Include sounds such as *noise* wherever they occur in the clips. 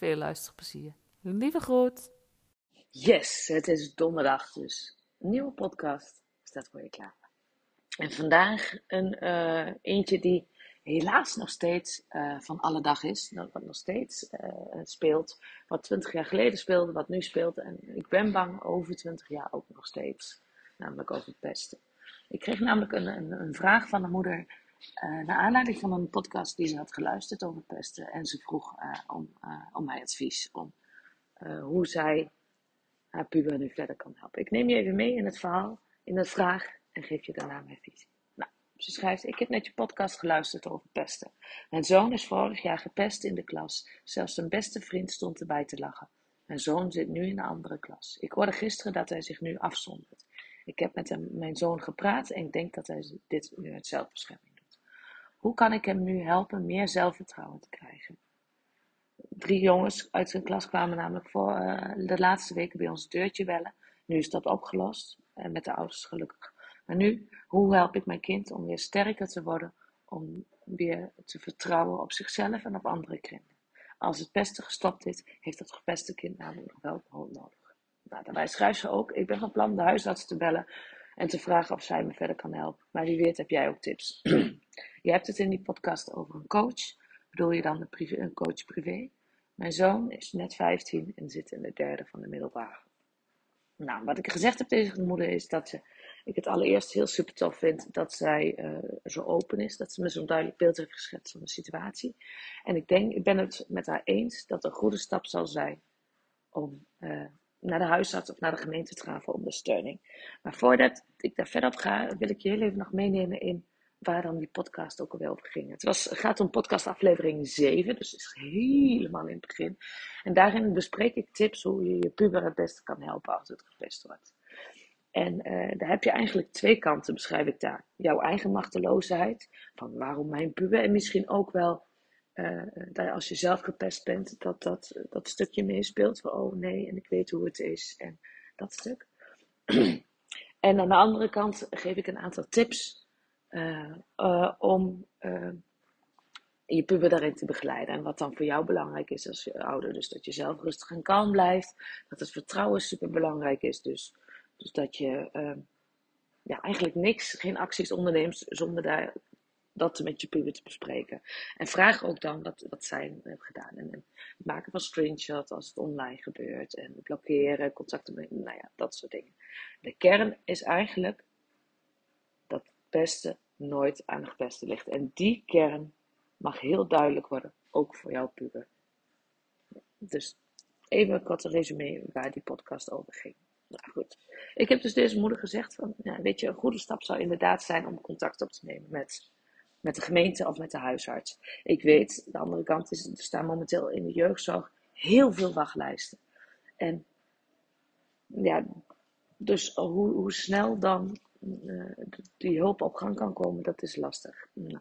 Veel luisterplezier. Lieve groet. Yes, het is donderdag, dus een nieuwe podcast staat voor je klaar. En vandaag een uh, eentje die helaas nog steeds uh, van alle dag is. Wat nog steeds uh, speelt. Wat twintig jaar geleden speelde, wat nu speelt. En ik ben bang over twintig jaar ook nog steeds. Namelijk over het pesten. Ik kreeg namelijk een, een, een vraag van een moeder. Uh, naar aanleiding van een podcast die ze had geluisterd over pesten. En ze vroeg om, om mijn advies. Om hoe zij haar puber nu verder kan helpen. Ik neem je even mee in het verhaal, in het vraag. En geef je daarna mijn visie. Ze schrijft: Ik heb net je podcast geluisterd over pesten. Mijn zoon is vorig jaar gepest in de klas. Zelfs zijn beste vriend stond erbij te lachen. Mijn zoon zit nu in een andere klas. Ik hoorde gisteren dat hij zich nu afzondert. Ik heb met hem, mijn zoon gepraat en ik denk dat hij dit nu uit zelfbescherming. Hoe kan ik hem nu helpen meer zelfvertrouwen te krijgen? Drie jongens uit zijn klas kwamen namelijk voor uh, de laatste weken bij ons deurtje bellen. Nu is dat opgelost en met de ouders gelukkig. Maar nu, hoe help ik mijn kind om weer sterker te worden, om weer te vertrouwen op zichzelf en op andere kinderen? Als het pesten gestopt is, heeft dat gepeste kind namelijk nog wel hulp nodig. Nou, daarbij schrijft ze ook, ik ben van plan de huisarts te bellen en te vragen of zij me verder kan helpen. Maar wie weet heb jij ook tips. *clears throat* je hebt het in die podcast over een coach. Bedoel je dan een, coach privé? Mijn zoon is net 15 en zit in de derde van de middelbare. Nou, wat ik gezegd heb tegen de moeder is dat ze ik het allereerst heel super tof vind dat zij uh, zo open is. Dat ze me zo'n duidelijk beeld heeft geschetst van de situatie. En ik denk, ik ben het met haar eens dat een goede stap zal zijn om uh, naar de huisarts of naar de gemeente te gaan voor ondersteuning. Maar voordat ik daar verder op ga, wil ik je heel even nog meenemen in waar dan die podcast ook alweer over ging. Het was, gaat om podcast aflevering 7, dus is helemaal in het begin. En daarin bespreek ik tips hoe je je puber het beste kan helpen als het gepest wordt. En uh, daar heb je eigenlijk twee kanten, beschrijf ik daar. Jouw eigen machteloosheid, van waarom mijn puber, en misschien ook wel dat als je zelf gepest bent, dat dat, dat stukje meespeelt van oh nee, en ik weet hoe het is, en dat stuk. *clears throat* en aan de andere kant geef ik een aantal tips om je puber daarin te begeleiden. En wat dan voor jou belangrijk is als je ouder, dus dat je zelf rustig en kalm blijft, dat het vertrouwen super belangrijk is, dus dus dat je ja, eigenlijk niks, geen acties onderneemt zonder daar, dat met je puber te bespreken. En vraag ook dan wat, wat zij hebben gedaan. En, maken van screenshots als het online gebeurt. En blokkeren, contacten met, nou ja, dat soort dingen. De kern is eigenlijk dat het beste nooit aan het beste ligt. En die kern mag heel duidelijk worden, ook voor jouw puber. Dus even een korte resume waar die podcast over ging. Nou goed. Ik heb dus deze moeder gezegd van, ja, weet je, een goede stap zou inderdaad zijn om contact op te nemen met, met de gemeente of met de huisarts. Ik weet, de andere kant is, er staan momenteel in de jeugdzorg heel veel wachtlijsten. En ja, dus hoe, hoe snel dan uh, die hulp op gang kan komen, dat is lastig. Nou.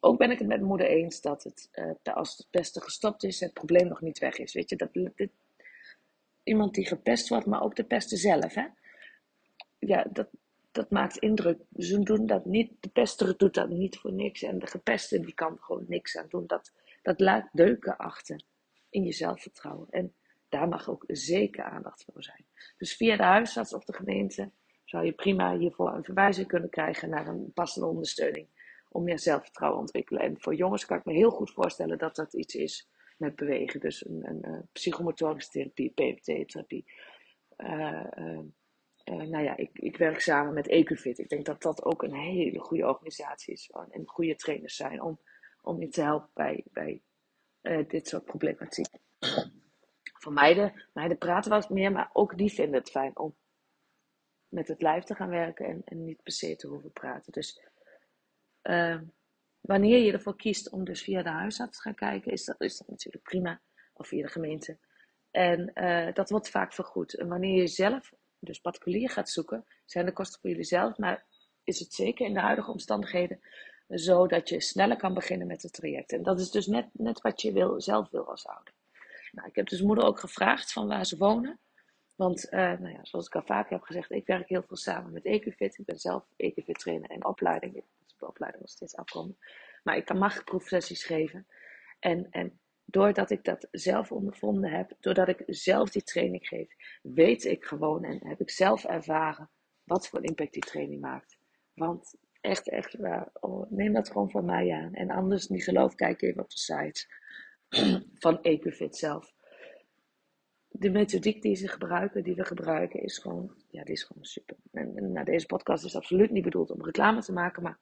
Ook ben ik het met moeder eens dat het, uh, als het beste gestopt is, het probleem nog niet weg is. Weet je, dat, dit, iemand die gepest wordt, maar ook de pesten zelf. Hè? Ja, dat, dat maakt indruk. Ze doen dat niet, de pester doet dat niet voor niks. En de gepeste die kan gewoon niks aan doen. Dat, dat laat deuken achter in je zelfvertrouwen. En daar mag ook zeker aandacht voor zijn. Dus via de huisarts of de gemeente zou je prima hiervoor een verwijzing kunnen krijgen naar een passende ondersteuning om meer zelfvertrouwen te ontwikkelen. En voor jongens kan ik me heel goed voorstellen dat dat iets is met bewegen. Dus een, een, psychomotorische therapie, PMT-therapie. Nou ja, ik, ik werk samen met Ecufit. Ik denk dat dat ook een hele goede organisatie is. En goede trainers zijn om, om je te helpen bij, bij dit soort problematiek. Voor meiden, meiden praten eens meer, maar ook die vinden het fijn om met het lijf te gaan werken en, en niet per se te hoeven praten. Dus wanneer je ervoor kiest om dus via de huisarts te gaan kijken, is dat, is natuurlijk prima. Of via de gemeente. En uh, dat wordt vaak vergoed. En wanneer je zelf, dus particulier gaat zoeken, zijn de kosten voor jullie zelf, maar is het zeker in de huidige omstandigheden zo dat je sneller kan beginnen met het traject. En dat is dus net, net wat je wil, zelf wil als ouder. Nou, ik heb dus moeder ook gevraagd van waar ze wonen. Want, uh, nou ja, zoals ik al vaak heb gezegd, ik werk heel veel samen met Ecufit. Ik ben zelf Ecufit trainer in opleiding de opleiding nog steeds afkomen. Maar ik kan mag proefsessies geven. En, en doordat ik dat zelf ondervonden heb, doordat ik zelf die training geef, weet ik gewoon en heb ik zelf ervaren wat voor impact die training maakt. Want echt, echt oh, neem dat gewoon van mij aan. En anders niet geloof, kijk even op de site *clears throat* van Ecufit zelf. De methodiek die ze gebruiken, die we gebruiken, is gewoon, ja, die is gewoon super. En, en nou, deze podcast is absoluut niet bedoeld om reclame te maken, maar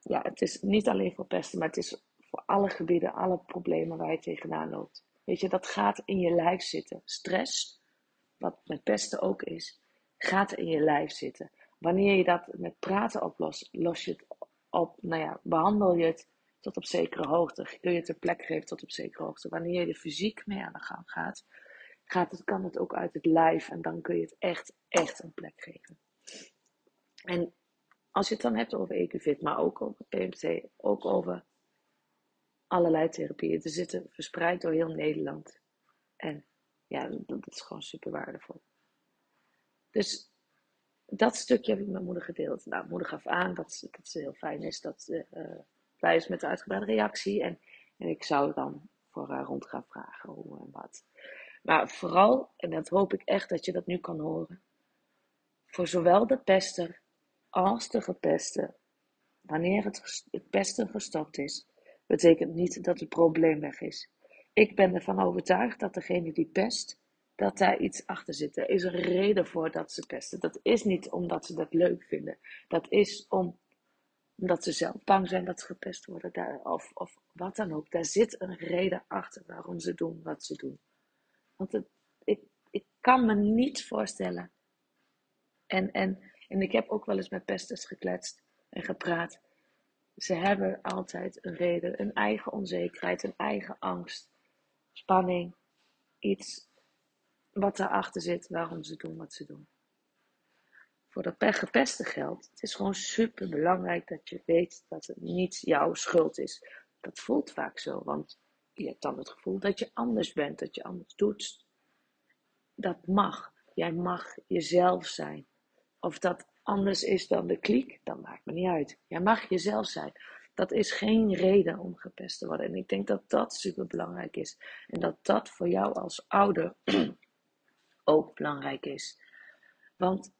ja, het is niet alleen voor pesten, maar het is voor alle gebieden, alle problemen waar je tegenaan loopt. Weet je, dat gaat in je lijf zitten. Stress, wat met pesten ook is, gaat in je lijf zitten. Wanneer je dat met praten oplost, los je het op, nou ja, behandel je het tot op zekere hoogte. Kun je het een plek geven tot op zekere hoogte. Wanneer je er fysiek mee aan de gang gaat, gaat het, kan het ook uit het lijf en dan kun je het echt, echt een plek geven. En als je het dan hebt over EQFIT, maar ook over PMC, ook over allerlei therapieën. Er zitten verspreid door heel Nederland. En ja, dat, is gewoon super waardevol. Dus dat stukje heb ik met moeder gedeeld. Nou, moeder gaf aan dat, dat ze heel fijn is, dat ze uh, blij is met de uitgebreide reactie. En, en ik zou dan voor haar rond gaan vragen hoe en wat. Maar vooral, en dat hoop ik echt dat je dat nu kan horen, voor zowel de pester als de gepeste, wanneer het, het pesten gestopt is, betekent niet dat het probleem weg is. Ik ben ervan overtuigd dat degene die pest, dat daar iets achter zit. Er is een reden voor dat ze pesten. Dat is niet omdat ze dat leuk vinden. Dat is om, omdat ze zelf bang zijn dat ze gepest worden. Daar, of, of wat dan ook. Daar zit een reden achter waarom ze doen wat ze doen. Want ik, ik kan me niet voorstellen. En, en en ik heb ook wel eens met pesters gekletst en gepraat. Ze hebben altijd een reden, een eigen onzekerheid, een eigen angst, spanning, iets wat daarachter zit waarom ze doen wat ze doen. Voor dat gepeste geldt, het is gewoon super belangrijk dat je weet dat het niet jouw schuld is. Dat voelt vaak zo, want je hebt dan het gevoel dat je anders bent, dat je anders doet. Dat mag. Jij mag jezelf zijn. Of dat anders is dan de kliek, dan maakt me niet uit. Jij mag jezelf zijn. Dat is geen reden om gepest te worden. En ik denk dat dat super belangrijk is. En dat dat voor jou als ouder *clears throat* ook belangrijk is. Want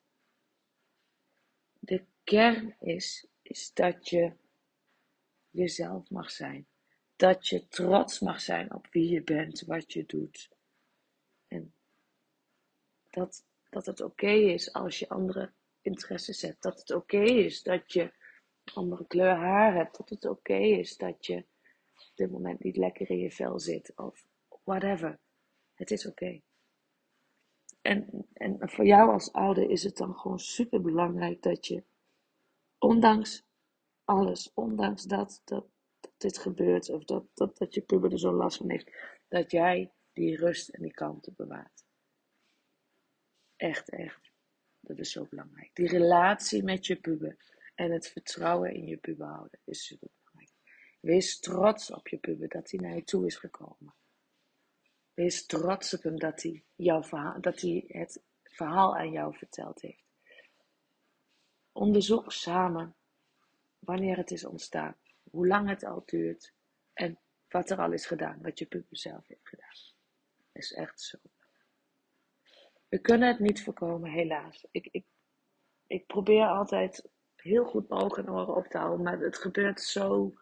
de kern is, is dat je jezelf mag zijn. Dat je trots mag zijn op wie je bent, wat je doet. En dat, dat het oké is als je andere interesses hebt. Dat het oké is dat je andere kleur haar hebt. Dat het oké is dat je op dit moment niet lekker in je vel zit. Of whatever. Het is oké. En, en voor jou als ouder is het dan gewoon super belangrijk dat je, ondanks alles, ondanks dat, dat, dat dit gebeurt, of dat, dat, dat je puber er zo last van heeft, dat jij die rust en die kalmte bewaart. Echt, echt. Dat is zo belangrijk. Die relatie met je puber en het vertrouwen in je puber houden is super belangrijk. Wees trots op je puber dat hij naar je toe is gekomen. Wees trots op hem dat hij, jouw verhaal, dat hij het verhaal aan jou verteld heeft. Onderzoek samen wanneer het is ontstaan, hoe lang het al duurt en wat er al is gedaan, wat je puber zelf heeft gedaan. Is echt zo. We kunnen het niet voorkomen, helaas. Ik, ik, ik probeer altijd heel goed mijn ogen en oren op te houden, maar het gebeurt zo,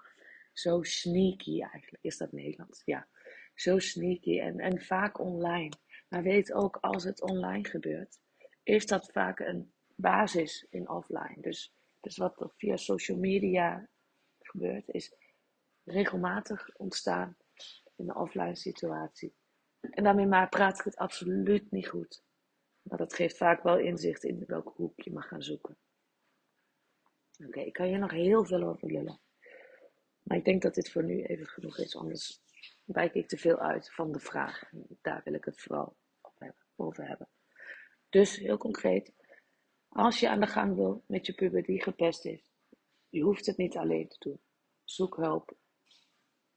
zo sneaky eigenlijk. Is dat Nederlands? Ja. Zo sneaky en, en vaak online. Maar weet ook, als het online gebeurt, is dat vaak een basis in offline. Dus, dus wat er via social media gebeurt, is regelmatig ontstaan in een offline situatie. En daarmee maar praat ik het absoluut niet goed. Maar dat geeft vaak wel inzicht in welke hoek je mag gaan zoeken. Oké, ik kan hier nog heel veel over lullen. Maar ik denk dat dit voor nu even genoeg is, anders wijk ik te veel uit van de vraag. daar wil ik het vooral over hebben. Dus heel concreet, als je aan de gang wil met je puber die gepest is, je hoeft het niet alleen te doen. Zoek hulp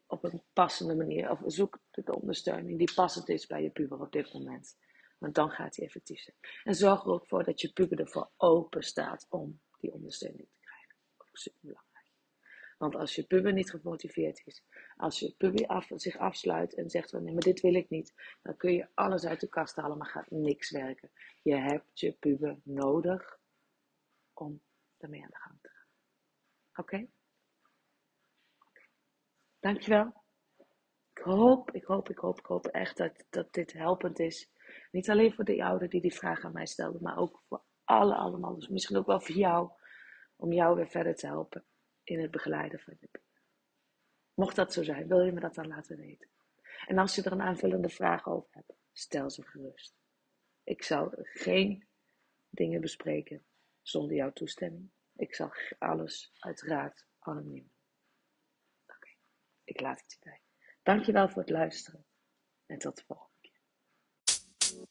op een passende manier, of zoek de ondersteuning die passend is bij je puber op dit moment. Want dan gaat hij effectief zijn. En zorg er ook voor dat je puber ervoor open staat om die ondersteuning te krijgen. Ook super belangrijk. Want als je puber niet gemotiveerd is, als je puber af, zich afsluit en zegt van nee, maar dit wil ik niet, dan kun je alles uit de kast halen, maar gaat niks werken. Je hebt je puber nodig om ermee aan de gang te gaan. Oké? Dankjewel. Ik hoop, ik hoop, ik hoop, ik hoop echt dat, dat dit helpend is. Niet alleen voor de ouder die die vraag aan mij stelde, maar ook voor alle allemaal. Dus misschien ook wel voor jou, om jou weer verder te helpen in het begeleiden van je. Mocht dat zo zijn, wil je me dat dan laten weten. En als je er een aanvullende vraag over hebt, stel ze gerust. Ik zal geen dingen bespreken zonder jouw toestemming. Ik zal alles uiteraard anoniem Oké, ik laat het hierbij. Dankjewel voor het luisteren en tot de volgende.